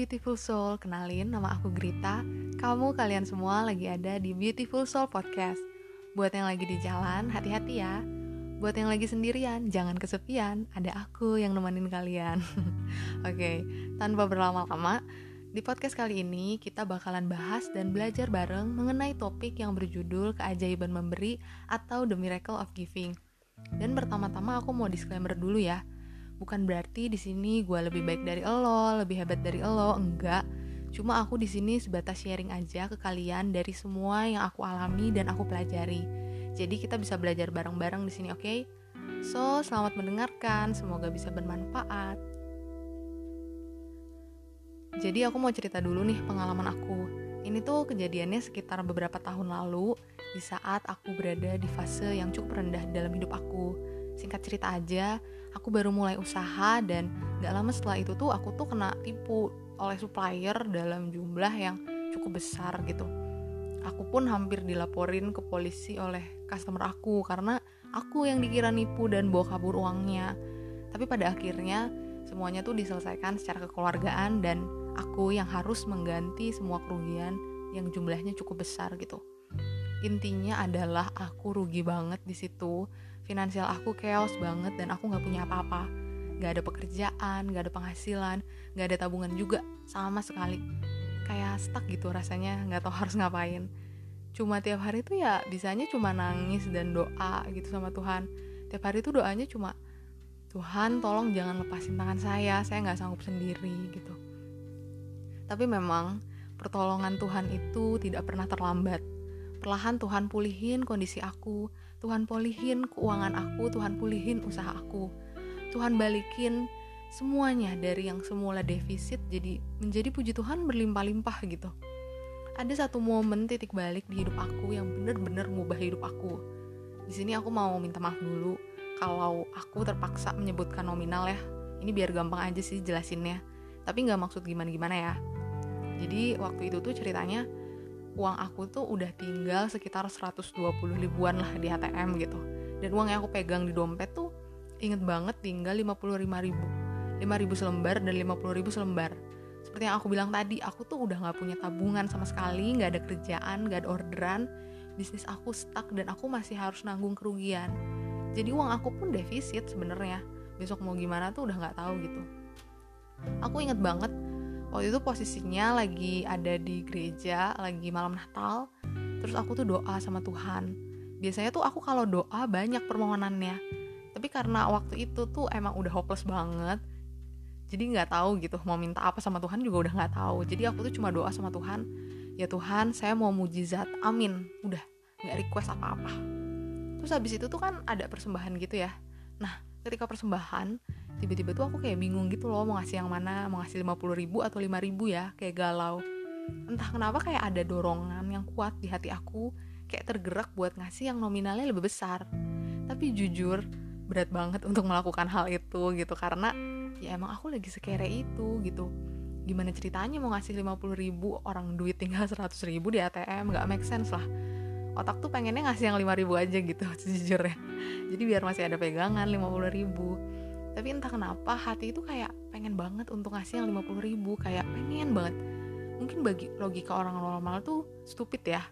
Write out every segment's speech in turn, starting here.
Beautiful Soul, kenalin nama aku Grita. Kamu kalian semua lagi ada di Beautiful Soul Podcast. Buat yang lagi di jalan, hati-hati ya. Buat yang lagi sendirian, jangan kesepian. Ada aku yang nemenin kalian. Oke, tanpa berlama-lama, di podcast kali ini kita bakalan bahas dan belajar bareng mengenai topik yang berjudul keajaiban memberi atau the miracle of giving. Dan pertama-tama aku mau disclaimer dulu ya bukan berarti di sini gue lebih baik dari lo, lebih hebat dari lo, enggak. Cuma aku di sini sebatas sharing aja ke kalian dari semua yang aku alami dan aku pelajari. Jadi kita bisa belajar bareng-bareng di sini, oke? Okay? So, selamat mendengarkan, semoga bisa bermanfaat. Jadi aku mau cerita dulu nih pengalaman aku. Ini tuh kejadiannya sekitar beberapa tahun lalu di saat aku berada di fase yang cukup rendah dalam hidup aku. Singkat cerita aja, aku baru mulai usaha dan gak lama setelah itu tuh aku tuh kena tipu oleh supplier dalam jumlah yang cukup besar gitu. Aku pun hampir dilaporin ke polisi oleh customer aku karena aku yang dikira nipu dan bawa kabur uangnya. Tapi pada akhirnya semuanya tuh diselesaikan secara kekeluargaan dan aku yang harus mengganti semua kerugian yang jumlahnya cukup besar gitu. Intinya adalah aku rugi banget di situ finansial aku chaos banget dan aku nggak punya apa-apa. Nggak ada pekerjaan nggak ada penghasilan nggak ada tabungan juga sama sekali. Kayak stuck gitu rasanya nggak tahu harus ngapain. Cuma tiap hari tuh ya bisanya cuma nangis dan doa gitu sama Tuhan. Tiap hari tuh doanya cuma Tuhan tolong jangan lepasin tangan saya saya nggak sanggup sendiri gitu. Tapi memang pertolongan Tuhan itu tidak pernah terlambat. Perlahan Tuhan pulihin kondisi aku Tuhan pulihin keuangan aku, Tuhan pulihin usaha aku. Tuhan balikin semuanya dari yang semula defisit jadi menjadi puji Tuhan berlimpah-limpah gitu. Ada satu momen titik balik di hidup aku yang bener-bener mengubah hidup aku. Di sini aku mau minta maaf dulu kalau aku terpaksa menyebutkan nominal ya. Ini biar gampang aja sih jelasinnya. Tapi nggak maksud gimana-gimana ya. Jadi waktu itu tuh ceritanya uang aku tuh udah tinggal sekitar 120 ribuan lah di ATM gitu. Dan uang yang aku pegang di dompet tuh inget banget tinggal 55 ribu. 5 ribu selembar dan 50 ribu selembar. Seperti yang aku bilang tadi aku tuh udah gak punya tabungan sama sekali gak ada kerjaan gak ada orderan. Bisnis aku stuck dan aku masih harus nanggung kerugian. Jadi uang aku pun defisit sebenarnya. Besok mau gimana tuh udah nggak tahu gitu. Aku inget banget waktu itu posisinya lagi ada di gereja lagi malam Natal. Terus aku tuh doa sama Tuhan. Biasanya tuh aku kalau doa banyak permohonannya. Tapi karena waktu itu tuh emang udah hopeless banget jadi nggak tahu gitu mau minta apa sama Tuhan juga udah nggak tahu. Jadi aku tuh cuma doa sama Tuhan ya Tuhan saya mau mujizat amin. Udah nggak request apa-apa. Terus habis itu tuh kan ada persembahan gitu ya. Nah ketika persembahan tiba-tiba tuh aku kayak bingung gitu loh mau ngasih yang mana? Mau ngasih 50 ribu atau 5 ribu ya? Kayak galau. Entah kenapa kayak ada dorongan yang kuat di hati aku kayak tergerak buat ngasih yang nominalnya lebih besar. Tapi jujur berat banget untuk melakukan hal itu gitu karena ya emang aku lagi sekere itu gitu. Gimana ceritanya mau ngasih 50 ribu orang duit tinggal 100 ribu di ATM gak make sense lah. Otak tuh pengennya ngasih yang 5 ribu aja gitu sejujurnya. Jadi biar masih ada pegangan 50 ribu tapi entah kenapa hati itu kayak pengen banget untuk ngasih yang 50 ribu kayak pengen banget. Mungkin bagi logika orang normal tuh stupid ya.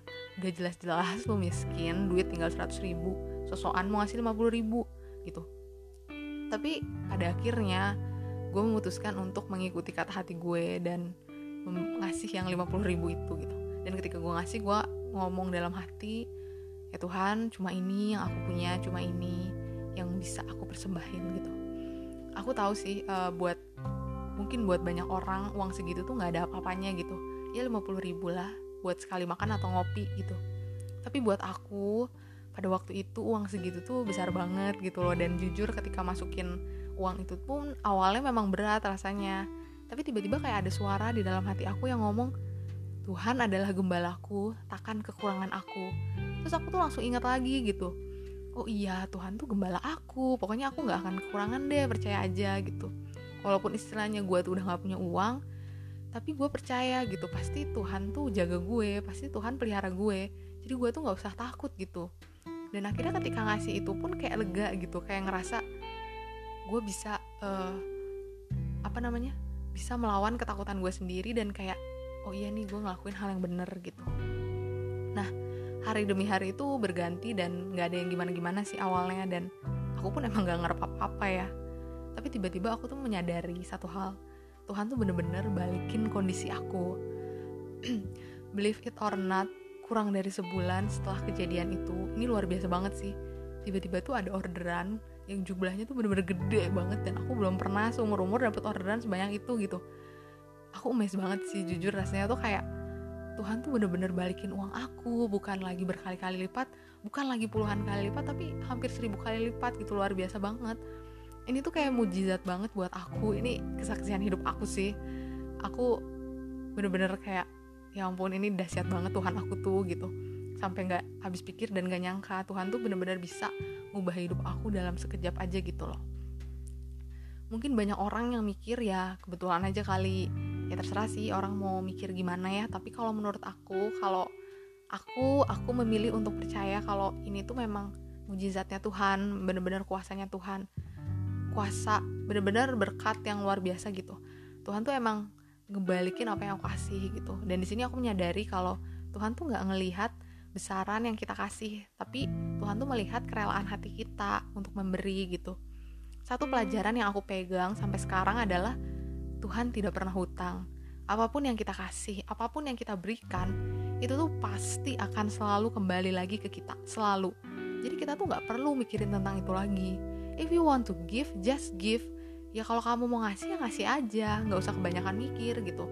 Udah jelas-jelas lu miskin duit tinggal 100 ribu sosokan mau ngasih 50 ribu gitu. Tapi pada akhirnya gue memutuskan untuk mengikuti kata hati gue dan ngasih yang 50 ribu itu gitu. Dan ketika gue ngasih gue ngomong dalam hati ya Tuhan cuma ini yang aku punya cuma ini yang bisa aku persembahin gitu aku tahu sih uh, buat mungkin buat banyak orang uang segitu tuh nggak ada apa-apanya gitu. Ya 50 ribu lah buat sekali makan atau ngopi gitu. Tapi buat aku pada waktu itu uang segitu tuh besar banget gitu loh. Dan jujur ketika masukin uang itu pun awalnya memang berat rasanya. Tapi tiba-tiba kayak ada suara di dalam hati aku yang ngomong Tuhan adalah gembalaku takkan kekurangan aku. Terus aku tuh langsung ingat lagi gitu oh iya Tuhan tuh gembala aku. Pokoknya aku nggak akan kekurangan deh percaya aja gitu. Walaupun istilahnya gue tuh udah nggak punya uang tapi gue percaya gitu pasti Tuhan tuh jaga gue pasti Tuhan pelihara gue. Jadi gue tuh nggak usah takut gitu. Dan akhirnya ketika ngasih itu pun kayak lega gitu kayak ngerasa gue bisa uh, apa namanya bisa melawan ketakutan gue sendiri dan kayak oh iya nih gue ngelakuin hal yang bener gitu. Nah hari demi hari itu berganti dan nggak ada yang gimana-gimana sih awalnya. Dan aku pun emang gak ngerap apa-apa ya. Tapi tiba-tiba aku tuh menyadari satu hal. Tuhan tuh bener-bener balikin kondisi aku. Believe it or not kurang dari sebulan setelah kejadian itu ini luar biasa banget sih. Tiba-tiba tuh ada orderan yang jumlahnya tuh bener-bener gede banget dan aku belum pernah seumur umur dapet orderan sebanyak itu gitu. Aku emes banget sih jujur rasanya tuh kayak Tuhan tuh bener-bener balikin uang aku bukan lagi berkali-kali lipat bukan lagi puluhan kali lipat tapi hampir seribu kali lipat gitu luar biasa banget. Ini tuh kayak mujizat banget buat aku ini kesaksian hidup aku sih. Aku bener-bener kayak ya ampun ini dahsyat banget Tuhan aku tuh gitu. Sampai nggak habis pikir dan gak nyangka Tuhan tuh bener-bener bisa ngubah hidup aku dalam sekejap aja gitu loh. Mungkin banyak orang yang mikir ya kebetulan aja kali ya terserah sih orang mau mikir gimana ya. Tapi kalau menurut aku kalau aku aku memilih untuk percaya kalau ini tuh memang mujizatnya Tuhan bener-bener kuasanya Tuhan. Kuasa bener-bener berkat yang luar biasa gitu. Tuhan tuh emang ngebalikin apa yang aku kasih gitu. Dan di sini aku menyadari kalau Tuhan tuh nggak ngelihat besaran yang kita kasih. Tapi Tuhan tuh melihat kerelaan hati kita untuk memberi gitu. Satu pelajaran yang aku pegang sampai sekarang adalah Tuhan tidak pernah hutang. Apa pun yang kita kasih apa pun yang kita berikan itu tuh pasti akan selalu kembali lagi ke kita selalu. Jadi kita tuh nggak perlu mikirin tentang itu lagi. If you want to give just give. Ya kalau kamu mau ngasih ya ngasih aja. Nggak usah kebanyakan mikir gitu.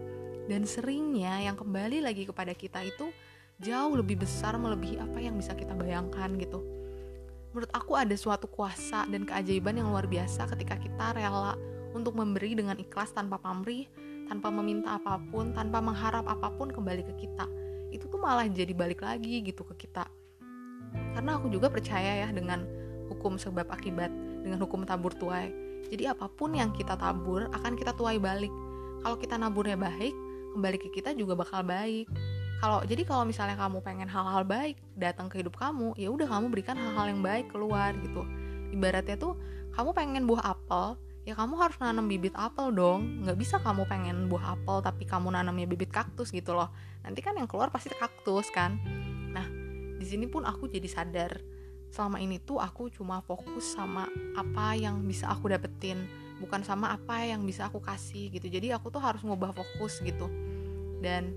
Dan seringnya yang kembali lagi kepada kita itu jauh lebih besar melebihi apa yang bisa kita bayangkan gitu. Menurut aku ada suatu kuasa dan keajaiban yang luar biasa ketika kita rela untuk memberi dengan ikhlas tanpa pamrih, tanpa meminta apa pun, tanpa mengharap apa pun kembali ke kita. Itu tuh malah jadi balik lagi gitu ke kita. Karena aku juga percaya ya dengan hukum sebab akibat, dengan hukum tabur tuai. Jadi apa pun yang kita tabur akan kita tuai balik. Kalau kita naburnya baik, kembali ke kita juga bakal baik kalau jadi kalau misalnya kamu pengen hal-hal baik datang ke hidup kamu ya udah kamu berikan hal-hal yang baik keluar gitu ibaratnya tuh kamu pengen buah apel ya kamu harus nanam bibit apel dong. Nggak bisa kamu pengen buah apel tapi kamu nanamnya bibit kaktus gitu loh. Nanti kan yang keluar pasti kaktus kan? Nah di sini pun aku jadi sadar. Selama ini tuh aku cuma fokus sama apa yang bisa aku dapetin bukan sama apa yang bisa aku kasih gitu. Jadi aku tuh harus ngubah fokus gitu. Dan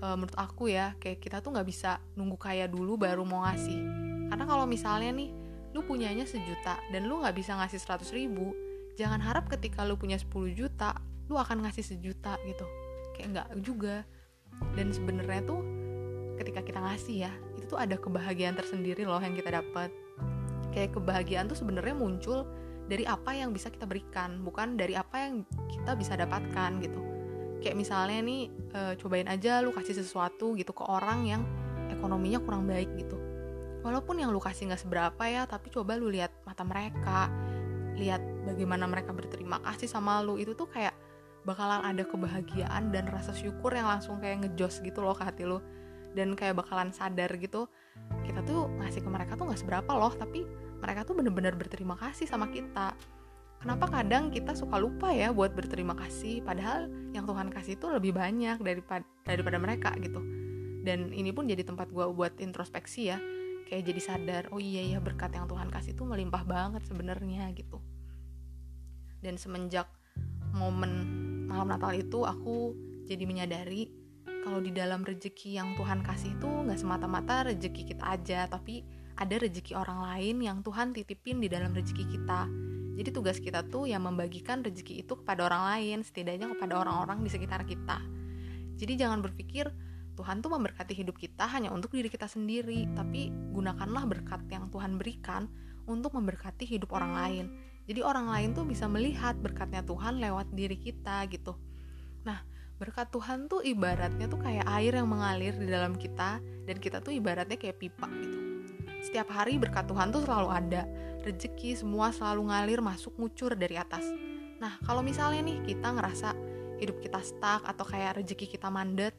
uh, menurut aku ya kayak kita tuh nggak bisa nunggu kaya dulu baru mau ngasih. Karena kalau misalnya nih lu punyanya sejuta dan lu nggak bisa ngasih seratus ribu jangan harap ketika lu punya 10 juta lu akan ngasih sejuta gitu. Kayak nggak juga. Dan sebenarnya tuh ketika kita ngasih ya itu tuh ada kebahagiaan tersendiri loh yang kita dapat. Kayak kebahagiaan tuh sebenarnya muncul dari apa yang bisa kita berikan bukan dari apa yang kita bisa dapatkan gitu. Kayak misalnya nih e, cobain aja lu kasih sesuatu gitu ke orang yang ekonominya kurang baik gitu. Walaupun yang lu kasih nggak seberapa ya tapi coba lu lihat mata mereka lihat bagaimana mereka berterima kasih sama lu itu tuh kayak bakalan ada kebahagiaan dan rasa syukur yang langsung kayak ngejos gitu loh ke hati lu. Dan kayak bakalan sadar gitu kita tuh ngasih ke mereka tuh nggak seberapa loh tapi mereka tuh bener-bener berterima kasih sama kita. Kenapa kadang kita suka lupa ya buat berterima kasih padahal yang Tuhan kasih itu lebih banyak daripada daripada mereka gitu. Dan ini pun jadi tempat gue buat introspeksi ya kayak jadi sadar oh iya ya berkat yang Tuhan kasih itu melimpah banget sebenarnya gitu dan semenjak momen malam Natal itu aku jadi menyadari kalau di dalam rezeki yang Tuhan kasih itu nggak semata-mata rezeki kita aja tapi ada rezeki orang lain yang Tuhan titipin di dalam rezeki kita jadi tugas kita tuh yang membagikan rezeki itu kepada orang lain, setidaknya kepada orang-orang di sekitar kita. Jadi jangan berpikir Tuhan tuh memberkati hidup kita hanya untuk diri kita sendiri, tapi gunakanlah berkat yang Tuhan berikan untuk memberkati hidup orang lain. Jadi orang lain tuh bisa melihat berkatnya Tuhan lewat diri kita gitu. Nah, berkat Tuhan tuh ibaratnya tuh kayak air yang mengalir di dalam kita dan kita tuh ibaratnya kayak pipa gitu. Setiap hari berkat Tuhan tuh selalu ada rezeki semua selalu ngalir masuk ngucur dari atas. Nah, kalau misalnya nih kita ngerasa hidup kita stuck atau kayak rezeki kita mandet,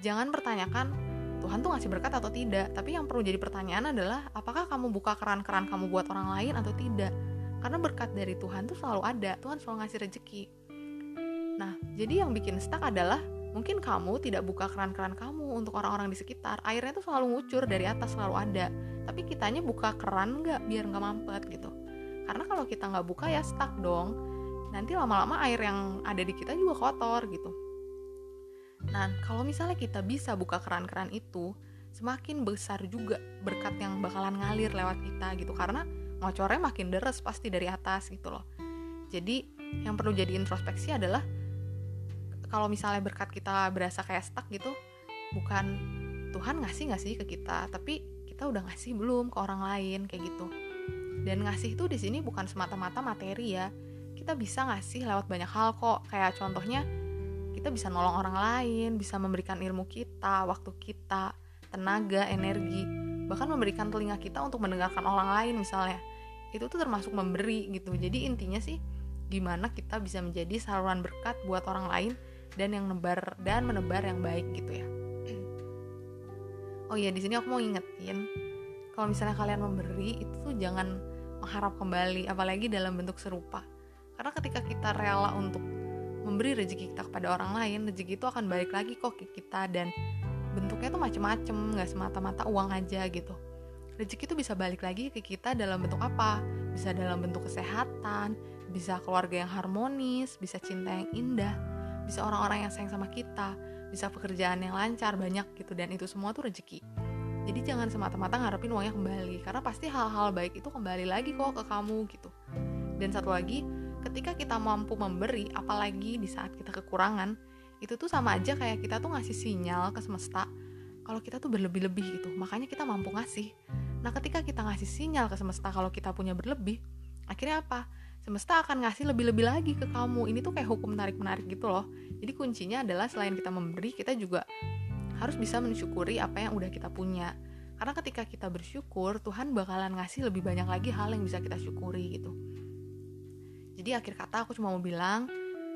jangan pertanyakan Tuhan tuh ngasih berkat atau tidak. Tapi yang perlu jadi pertanyaan adalah apakah kamu buka keran-keran kamu buat orang lain atau tidak. Karena berkat dari Tuhan tuh selalu ada, Tuhan selalu ngasih rezeki. Nah, jadi yang bikin stuck adalah mungkin kamu tidak buka keran-keran kamu untuk orang-orang di sekitar. Airnya tuh selalu ngucur dari atas selalu ada. Tapi kitanya buka keran nggak biar nggak mampet gitu. Karena kalau kita nggak buka ya stuck dong. Nanti lama-lama air yang ada di kita juga kotor gitu. Nah, kalau misalnya kita bisa buka keran-keran itu, semakin besar juga berkat yang bakalan ngalir lewat kita gitu. Karena ngocornya makin deres pasti dari atas gitu loh. Jadi, yang perlu jadi introspeksi adalah kalau misalnya berkat kita berasa kayak stuck gitu bukan Tuhan ngasih nggak sih ke kita tapi kita udah ngasih belum ke orang lain kayak gitu. Dan ngasih itu di sini bukan semata-mata materi ya. Kita bisa ngasih lewat banyak hal kok. Kayak contohnya kita bisa nolong orang lain bisa memberikan ilmu kita waktu kita tenaga energi bahkan memberikan telinga kita untuk mendengarkan orang lain misalnya. Itu tuh termasuk memberi gitu. Jadi intinya sih gimana kita bisa menjadi saluran berkat buat orang lain dan yang nebar dan menebar yang baik gitu ya. Oh iya di sini aku mau ingetin kalau misalnya kalian memberi itu tuh jangan mengharap kembali apalagi dalam bentuk serupa. Karena ketika kita rela untuk memberi rezeki kita kepada orang lain rezeki itu akan balik lagi kok ke kita dan bentuknya tuh macem-macem nggak semata-mata uang aja gitu. Rezeki itu bisa balik lagi ke kita dalam bentuk apa? Bisa dalam bentuk kesehatan bisa keluarga yang harmonis bisa cinta yang indah bisa orang-orang yang sayang sama kita bisa pekerjaan yang lancar banyak gitu. Dan itu semua tuh rezeki. Jadi jangan semata-mata ngarepin uangnya kembali karena pasti hal-hal baik itu kembali lagi kok ke kamu gitu. Dan satu lagi ketika kita mampu memberi apalagi di saat kita kekurangan itu tuh sama aja kayak kita tuh ngasih sinyal ke semesta kalau kita tuh berlebih-lebih gitu. Makanya kita mampu ngasih. Nah ketika kita ngasih sinyal ke semesta kalau kita punya berlebih akhirnya apa? Semesta akan ngasih lebih-lebih lagi ke kamu. Ini tuh kayak hukum tarik-menarik gitu loh. Jadi kuncinya adalah selain kita memberi kita juga harus bisa mensyukuri apa yang udah kita punya. Karena ketika kita bersyukur Tuhan bakalan ngasih lebih banyak lagi hal yang bisa kita syukuri gitu. Jadi akhir kata aku cuma mau bilang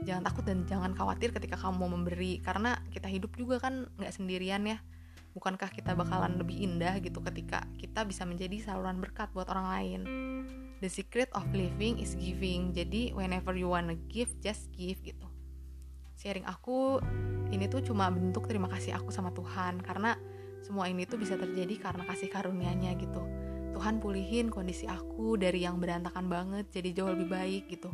jangan takut dan jangan khawatir ketika kamu mau memberi. Karena kita hidup juga kan nggak sendirian ya. Bukankah kita bakalan lebih indah gitu ketika kita bisa menjadi saluran berkat buat orang lain? The secret of living is giving. Jadi whenever you wanna give just give gitu. Sharing aku ini tuh cuma bentuk terima kasih aku sama Tuhan. Karena semua ini tuh bisa terjadi karena kasih karunia-Nya gitu. Tuhan pulihin kondisi aku dari yang berantakan banget jadi jauh lebih baik gitu.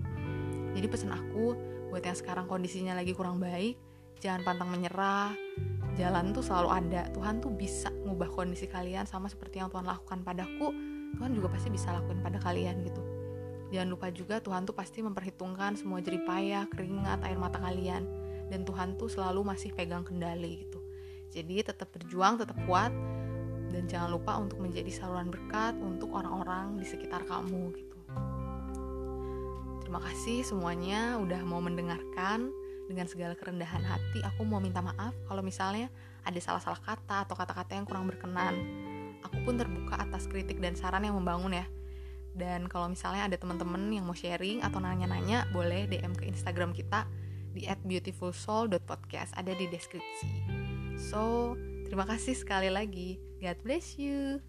Jadi pesan aku buat yang sekarang kondisinya lagi kurang baik jangan pantang menyerah. Jalan tuh selalu ada. Tuhan tuh bisa ngubah kondisi kalian sama seperti yang Tuhan lakukan padaku. Tuhan juga pasti bisa lakuin pada kalian gitu. Jangan lupa juga Tuhan tuh pasti memperhitungkan semua jerih payah keringat air mata kalian. Dan Tuhan tuh selalu masih pegang kendali gitu. Jadi tetap berjuang tetap kuat. Dan jangan lupa untuk menjadi saluran berkat untuk orang-orang di sekitar kamu gitu terima kasih semuanya udah mau mendengarkan. Dengan segala kerendahan hati aku mau minta maaf kalau misalnya ada salah-salah kata atau kata-kata yang kurang berkenan. Aku pun terbuka atas kritik dan saran yang membangun ya. Dan kalau misalnya ada teman-teman yang mau sharing atau nanya-nanya boleh DM ke Instagram kita di @beautifulsoul.podcast ada di deskripsi. So terima kasih sekali lagi. God bless you